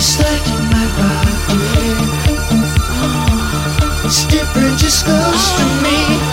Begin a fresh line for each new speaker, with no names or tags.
It's like. It's different, just goes to me.